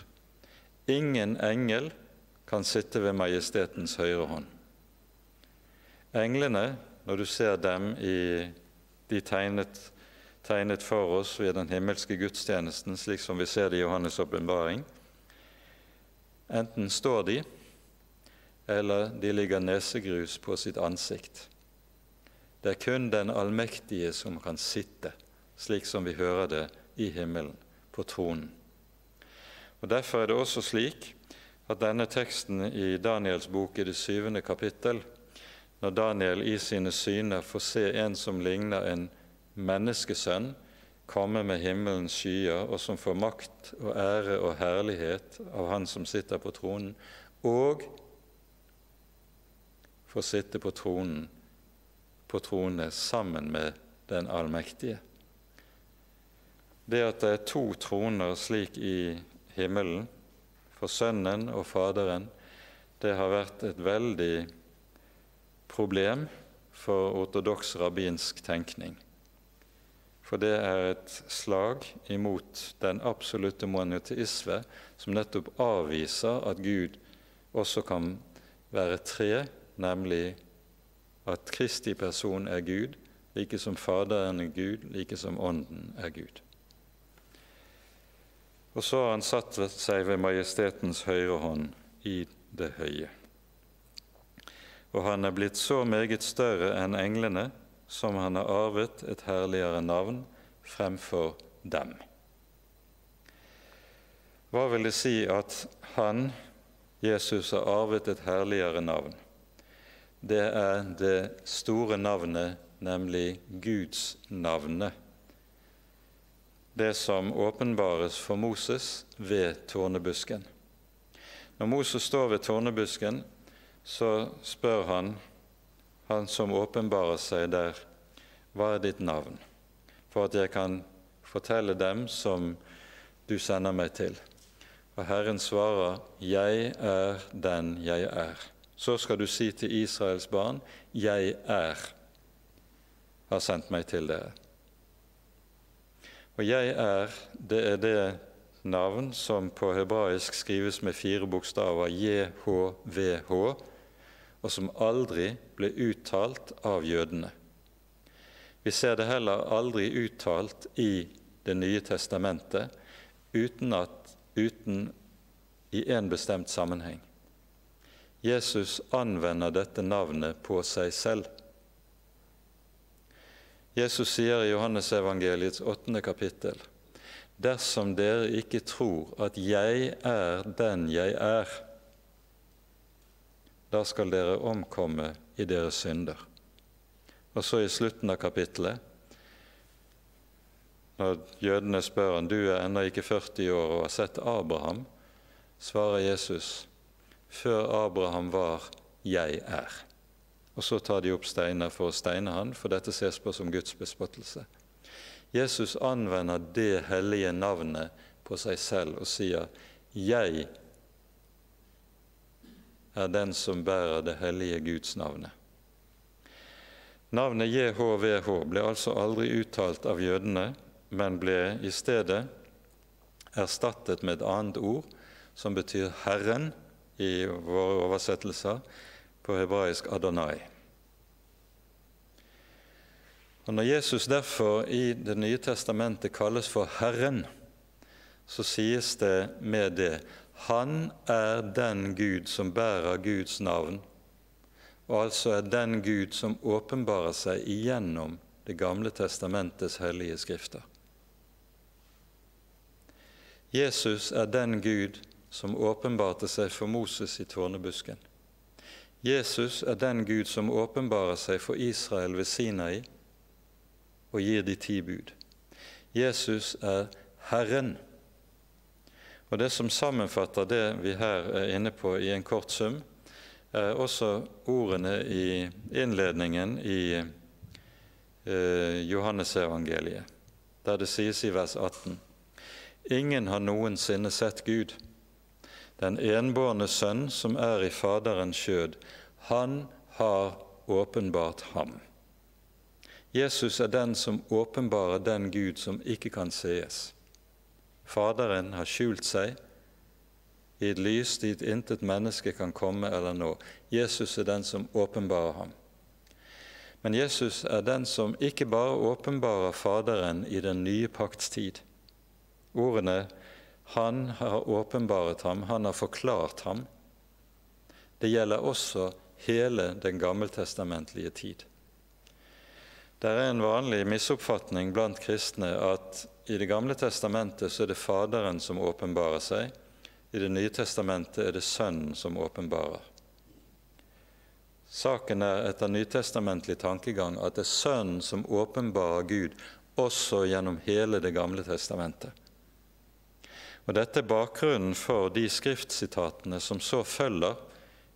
Ingen engel kan sitte ved majestetens høyre hånd. Englene, når du ser dem i de tegnet, tegnet for oss ved den himmelske gudstjenesten, slik som vi ser det i Johannes' åpenbaring, enten står de, eller de ligger nesegrus på sitt ansikt. Det er kun den allmektige som kan sitte, slik som vi hører det i himmelen, på tronen. Og Derfor er det også slik at denne teksten i Daniels bok i det syvende kapittel, når Daniel i sine syner får se en som ligner en menneskesønn, komme med himmelens skyer, og som får makt og ære og herlighet av Han som sitter på tronen, og får sitte på tronen på trone sammen med den allmektige. Det at det er to troner slik i himmelen, for Sønnen og Faderen, det har vært et veldig problem for ortodoks rabbinsk tenkning. For det er et slag imot den absolutte monoteisme som nettopp avviser at Gud også kan være tre, nemlig at Kristi person er Gud, like som Faderen er Gud, like som Ånden er Gud. Og så har han satt seg ved majestetens høyre hånd i det høye. Og han er blitt så meget større enn englene, som han har arvet et herligere navn fremfor dem. Hva vil det si at han, Jesus, har arvet et herligere navn? Det er det store navnet, nemlig Guds navnet det som åpenbares for Moses ved tårnebusken. Når Moses står ved tårnebusken, så spør han, han som åpenbarer seg der, hva er ditt navn, for at jeg kan fortelle dem som du sender meg til. Og Herren svarer, Jeg er den jeg er. Så skal du si til Israels barn, Jeg er, har sendt meg til dere. Og jeg er, det er det navn som på hebraisk skrives med fire bokstaver, JHVH, og som aldri ble uttalt av jødene. Vi ser det heller aldri uttalt i Det nye testamentet uten, at, uten i en bestemt sammenheng. Jesus anvender dette navnet på seg selv. Jesus sier i Johannesevangeliets åttende kapittel.: Dersom dere ikke tror at jeg er den jeg er, da skal dere omkomme i deres synder. Og så i slutten av kapittelet, når jødene spør han, du er ennå ikke 40 år og har sett Abraham, svarer Jesus, før Abraham var, jeg er. Og så tar de opp steiner for å steine han, for dette ses på som Guds bespottelse. Jesus anvender det hellige navnet på seg selv og sier, 'Jeg er den som bærer det hellige Guds navnet'. Navnet JHVH ble altså aldri uttalt av jødene, men ble i stedet erstattet med et annet ord, som betyr 'Herren' i våre oversettelser, på hebraisk Adonai. Og Når Jesus derfor i Det nye testamentet kalles for Herren, så sies det med det Han er den Gud som bærer Guds navn, og altså er den Gud som åpenbarer seg igjennom Det gamle testamentets hellige skrifter. Jesus er den Gud som åpenbarte seg for Moses i tårnebusken. Jesus er den Gud som åpenbarer seg for Israel ved Sinai og gir de ti bud. Jesus er Herren. Og Det som sammenfatter det vi her er inne på i en kort sum, er også ordene i innledningen i eh, Johannesevangeliet, der det sies i vers 18.: Ingen har noensinne sett Gud. Den enbårne sønn som er i Faderens skjød, han har åpenbart ham. Jesus er den som åpenbarer den Gud som ikke kan sees. Faderen har skjult seg i et lys dit intet menneske kan komme eller nå. Jesus er den som åpenbarer ham. Men Jesus er den som ikke bare åpenbarer Faderen i den nye pakts tid. Ordene 'Han har åpenbaret ham', 'Han har forklart ham', det gjelder også hele den gammeltestamentlige tid. Det er en vanlig misoppfatning blant kristne at i Det gamle testamentet så er det Faderen som åpenbarer seg, i Det nye testamentet er det Sønnen som åpenbarer. Saken er etter nytestamentlig tankegang at det er Sønnen som åpenbarer Gud også gjennom hele Det gamle testamentet. Og Dette er bakgrunnen for de skriftsitatene som så følger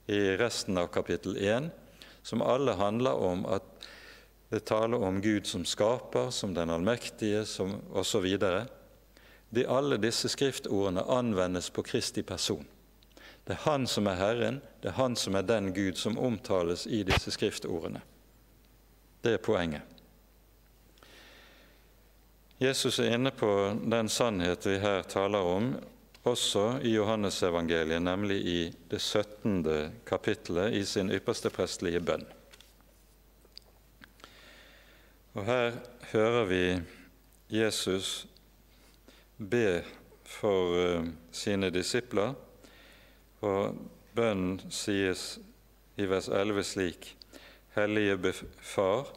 i resten av kapittel 1, som alle handler om at det taler om Gud som skaper, som den allmektige, osv de, alle disse skriftordene anvendes på Kristi person. Det er Han som er Herren, det er Han som er den Gud som omtales i disse skriftordene. Det er poenget. Jesus er inne på den sannhet vi her taler om, også i Johannesevangeliet, nemlig i det 17. kapittelet i sin ypperste prestelige bønn. Og Her hører vi Jesus be for uh, sine disipler. Og bønnen sies i vers 11 slik.: Hellige Far,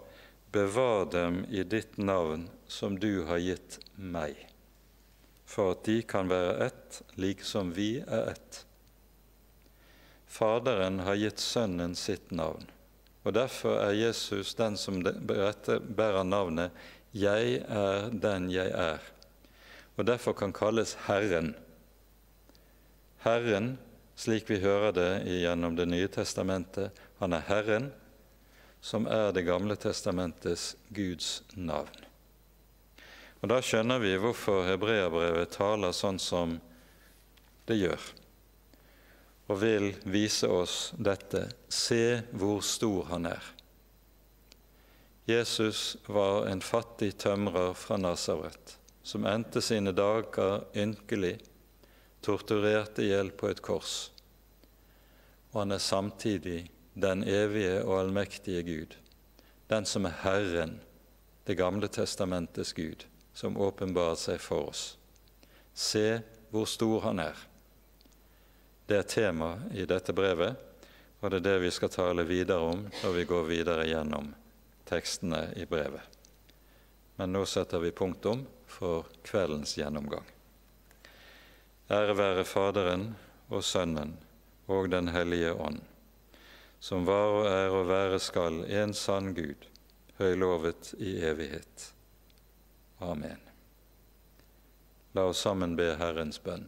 bevar dem i ditt navn som du har gitt meg, for at de kan være ett, like som vi er ett. Faderen har gitt Sønnen sitt navn, og derfor er Jesus den som bærer navnet 'Jeg er den jeg er' og derfor kan kalles Herren. Herren, slik vi hører det gjennom Det nye testamentet, han er Herren, som er Det gamle testamentets Guds navn. Og Da skjønner vi hvorfor hebreerbrevet taler sånn som det gjør, og vil vise oss dette. Se hvor stor han er. Jesus var en fattig tømrer fra Nasaret som endte sine dager ynkelig, torturert i hjel på et kors. Og han er samtidig den evige og allmektige Gud, den som er Herren, Det gamle testamentets Gud, som åpenbarer seg for oss. Se hvor stor han er. Det er tema i dette brevet, og det er det vi skal tale videre om når vi går videre gjennom tekstene i brevet. Men nå setter vi punktum for kveldens gjennomgang. Ære være Faderen og Sønnen og Den hellige ånd, som var og er og være skal en sann Gud, høylovet i evighet. Amen. La oss sammen be Herrens bønn.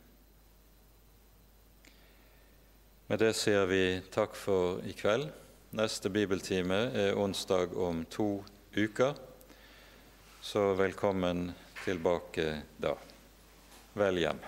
Med det sier vi takk for i kveld. Neste bibeltime er onsdag om to uker, så velkommen tilbake da. Vel hjem.